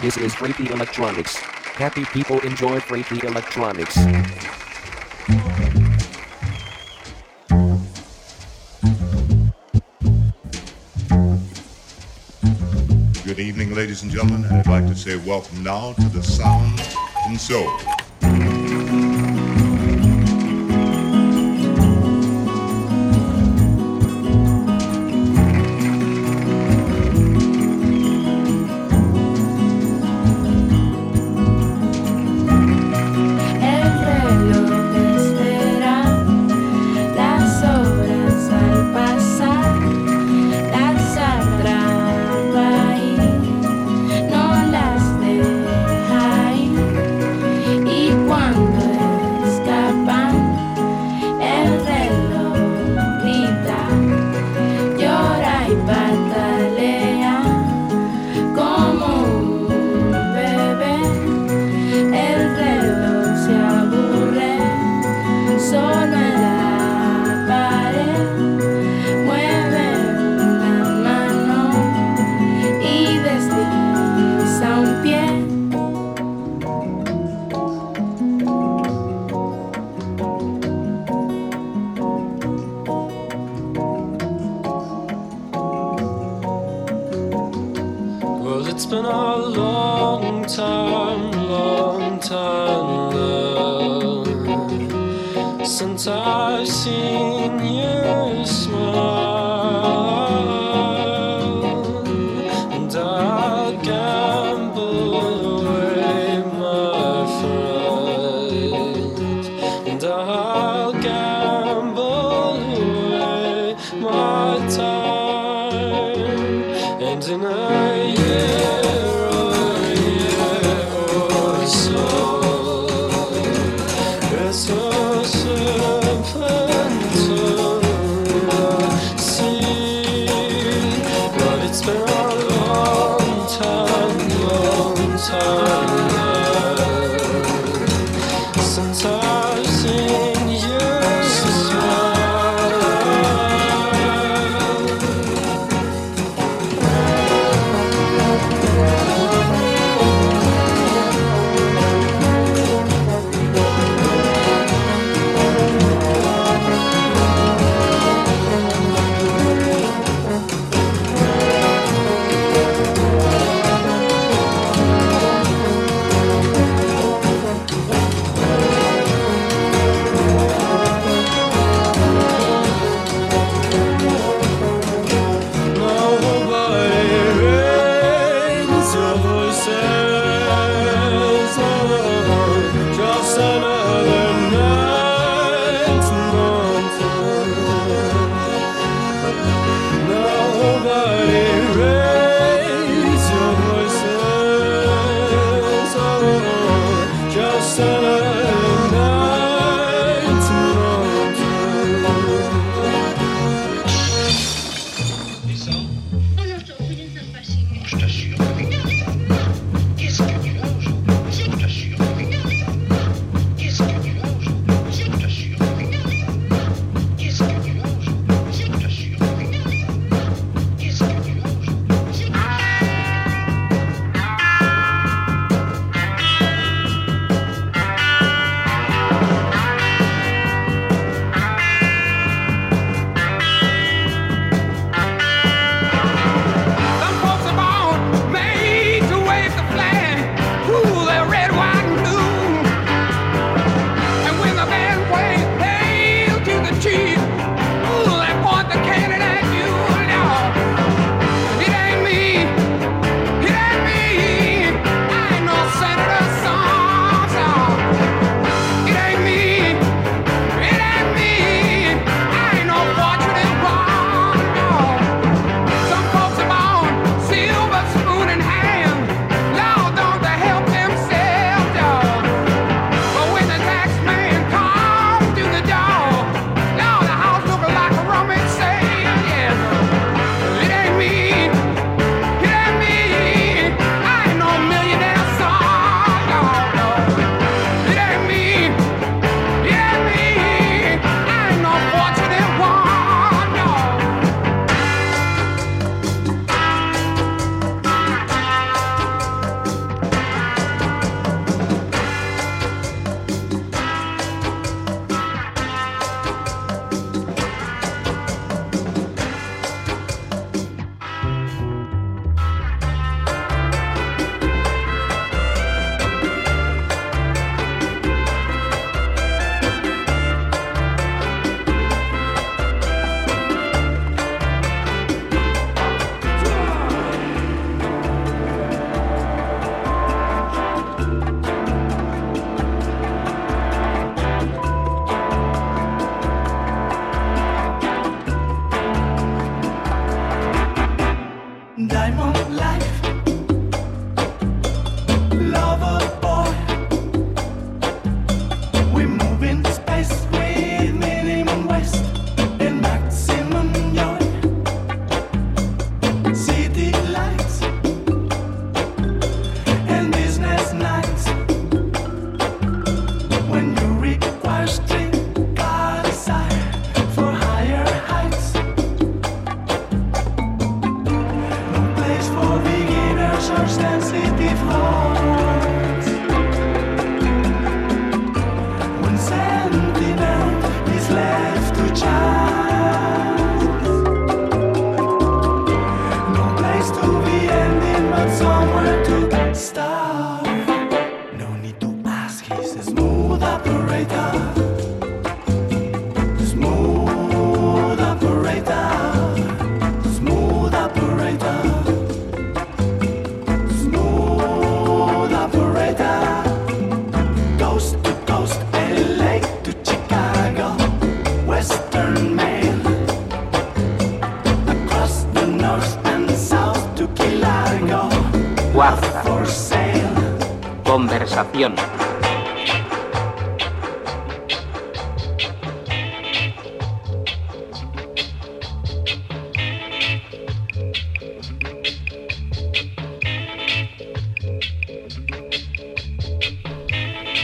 This is Freaky Electronics. Happy people enjoy Freaky Electronics. Good evening, ladies and gentlemen. I'd like to say welcome now to the Sound and Soul.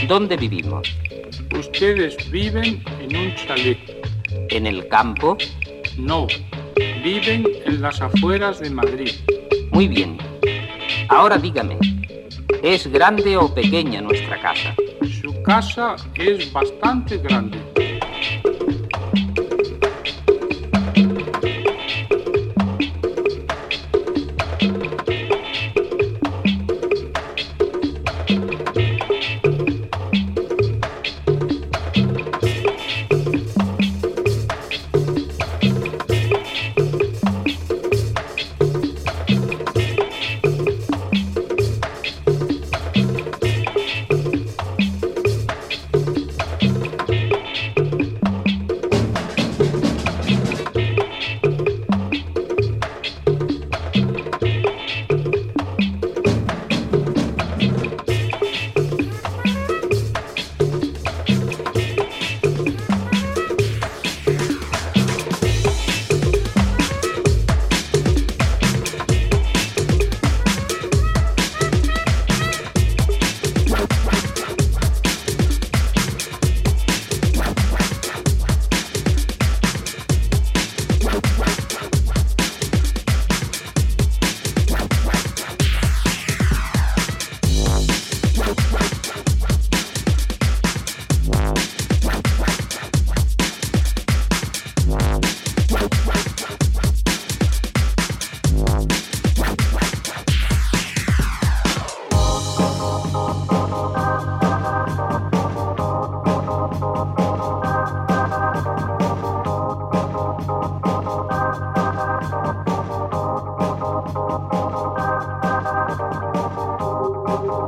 ¿Dónde vivimos? Ustedes viven en un chalet. ¿En el campo? No, viven en las afueras de Madrid. Muy bien. Ahora dígame, ¿Es grande o pequeña nuestra casa? Su casa es bastante grande.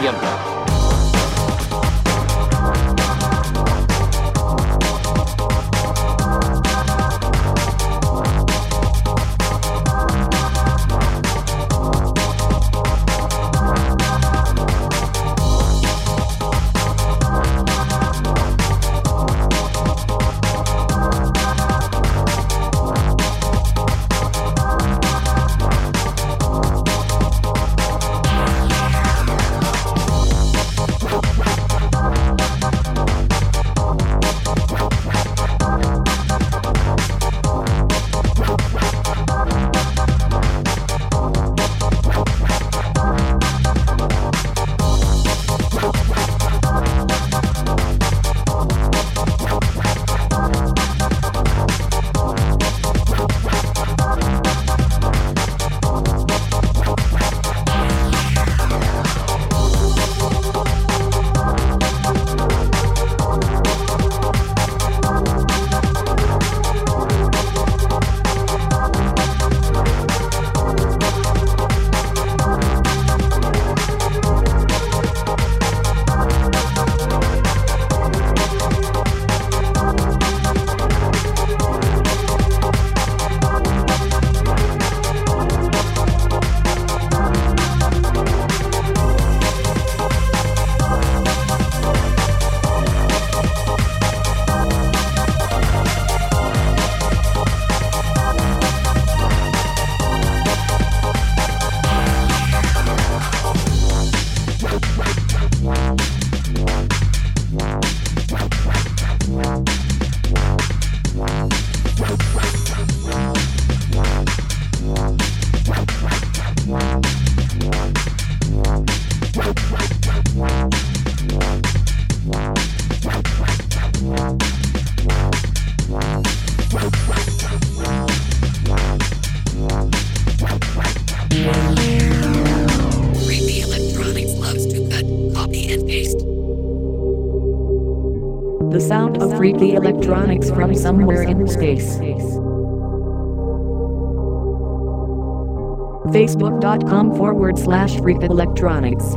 tiempo. Somewhere in space. Facebook.com forward slash freak electronics.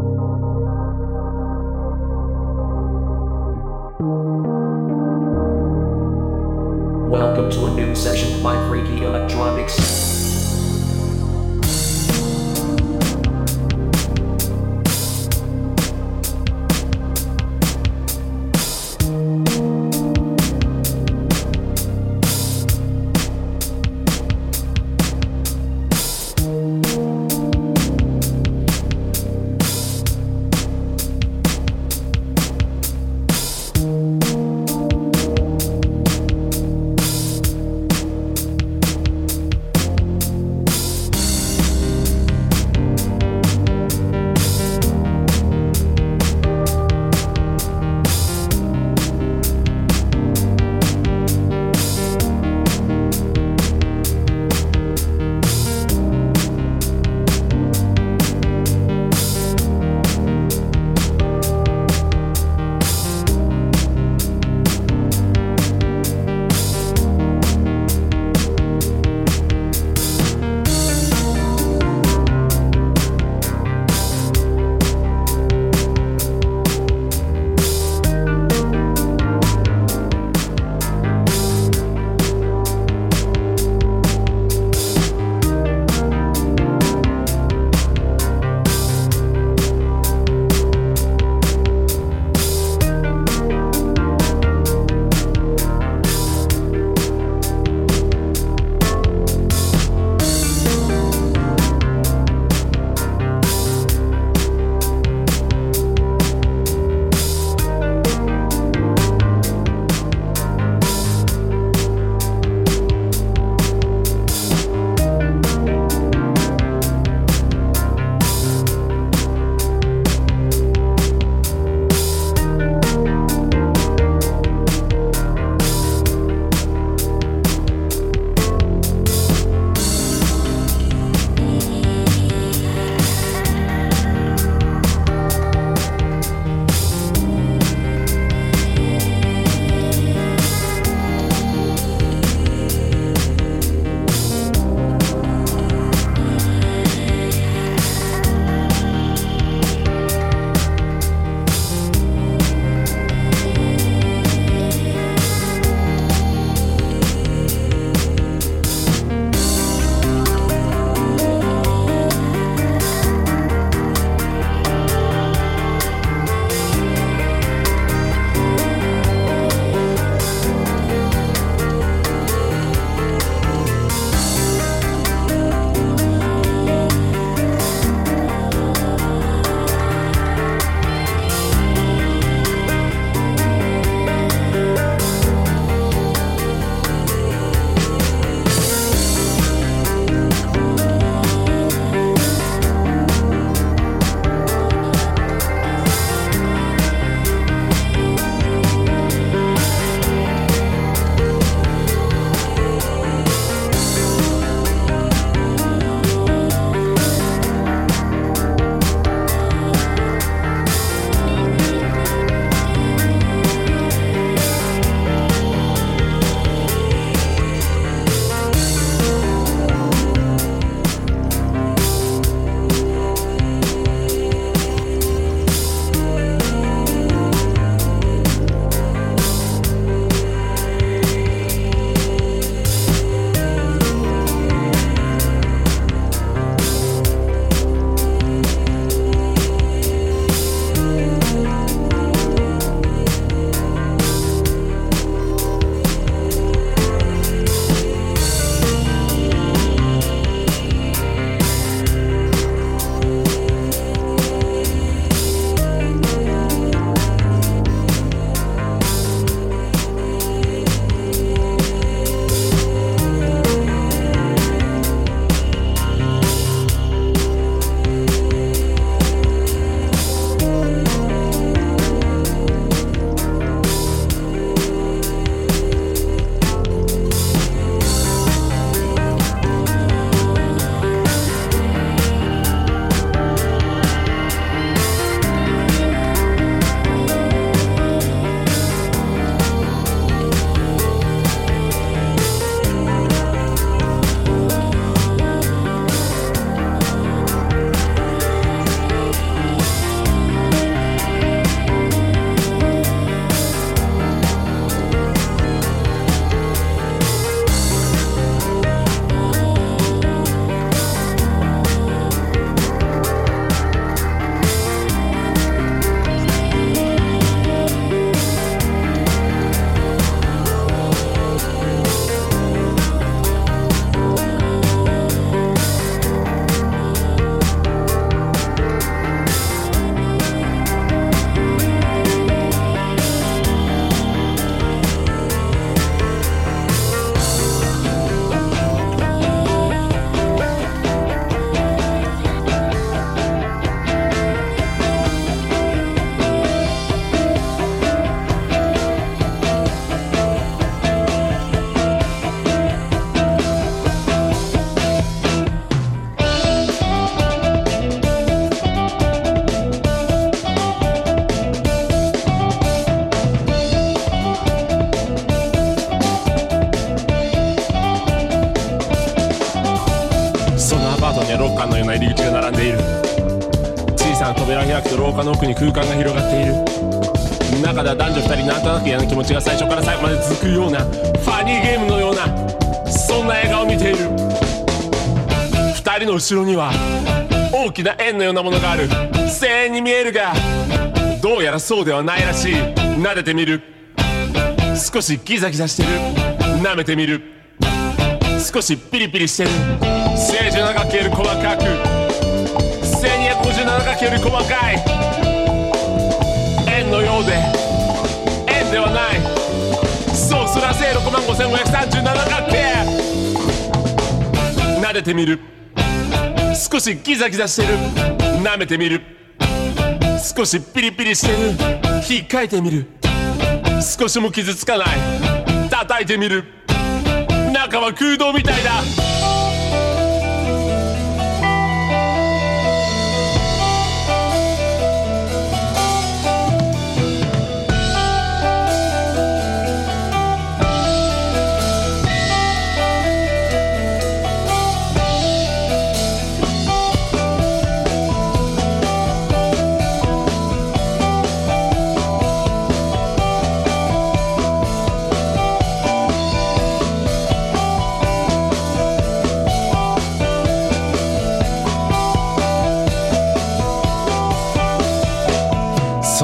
廊下のような入り口が並んでいる。小さな扉が開くと廊下の奥に空間が広がっている。中では男女2人なんとなく嫌な気持ちが最初から最後まで続くようなファニーゲームのようなそんな映画を見ている。2人の後ろには大きな円のようなものがある。声援に見えるがどうやらそうではないらしい。撫でてみる。少しギザギザしてる。舐めてみる。少しピリピリしてる。正十七角形より細かく。1257角形より細かい。円のようで。円ではない。そうすら正6万5537角形撫でてみる。少しギザギザしてる。舐めてみる。少しピリピリしてる。引っかいてみる。少しも傷つかない。叩いてみる。中は空洞みたいだ。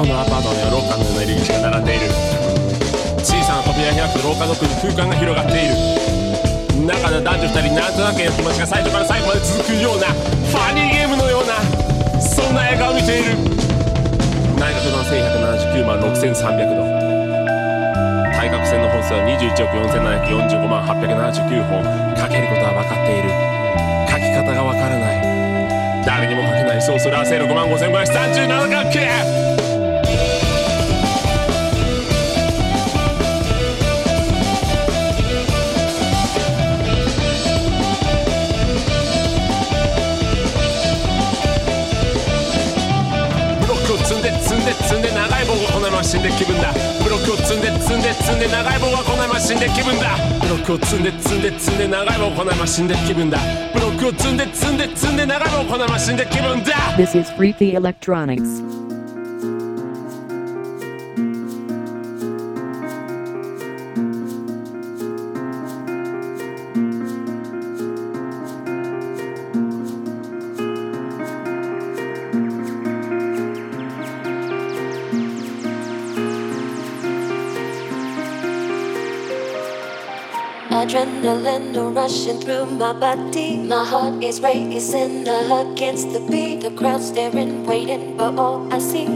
そのアパートには廊下のような入り口が並んでいる。小さな扉が開くと廊下の奥に空間が広がっている。中では男女2人なんとなくの気持ちが最初から最後まで続くようなファニーゲームのようなそんな映画を見ている。内角の1179万6300度。対角線の本数は21億4745万879本。かけることは分かっている。書き方が分からない。誰にも書けない。そうする汗6万5537角形。まま死んで気分だブロックを積んで積んで積んで長い棒がこないまま死んで気分だブロックを積んで積んで積んで長い棒がこないまま死んで気分だブロックを積んで積んで積んで長い棒がこないまま死んで気分だ This is Freaky Electronics. Adrenaline rushing through my body. My heart is racing against the beat. The crowd staring, waiting, but all I see.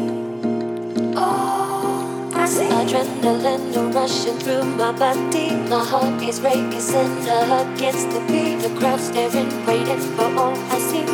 All I see. Adrenaline rushing through my body. My heart is racing against the beat. The crowd staring, waiting, but all I see.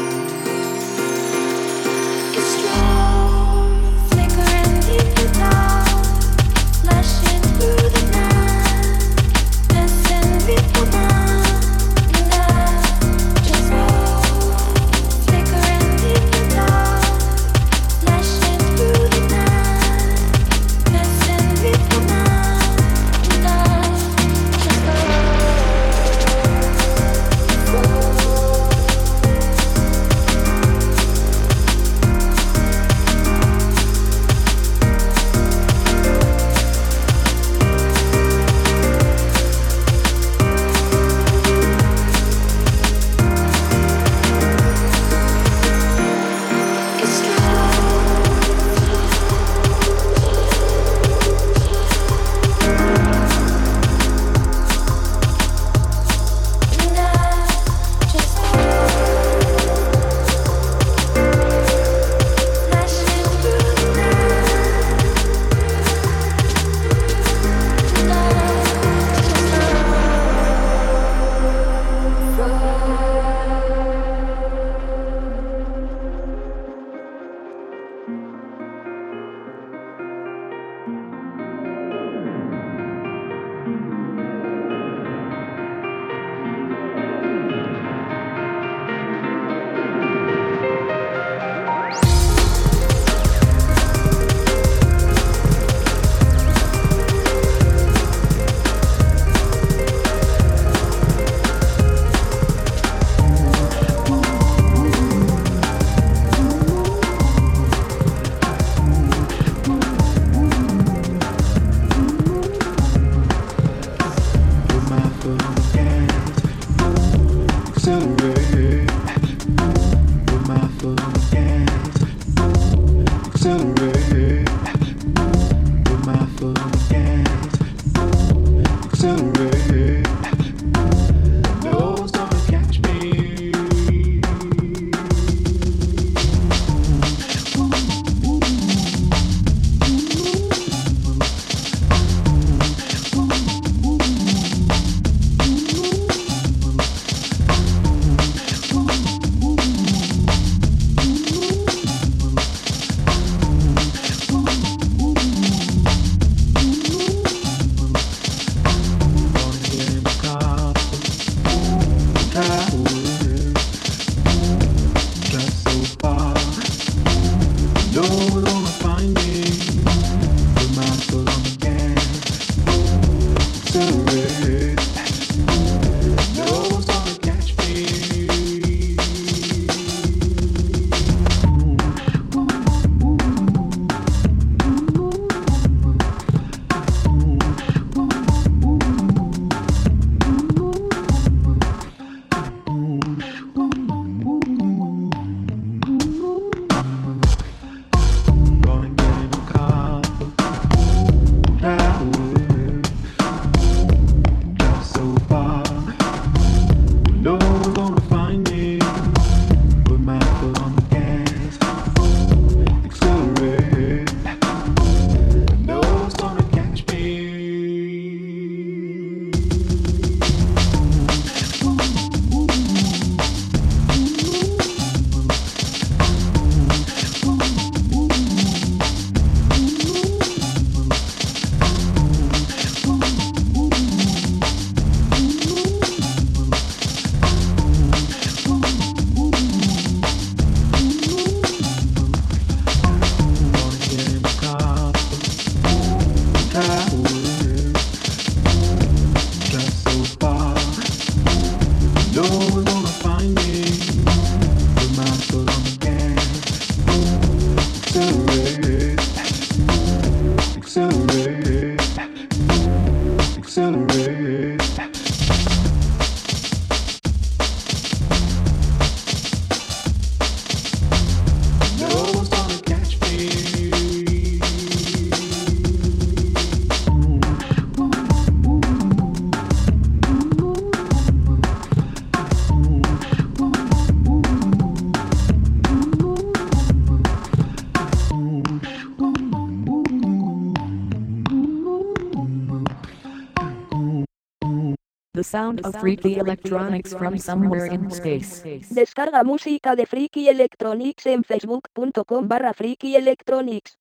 Sound of freaky electronics from somewhere in space. Descarga música de Freaky Electronics en facebook.com barra Freaky Electronics.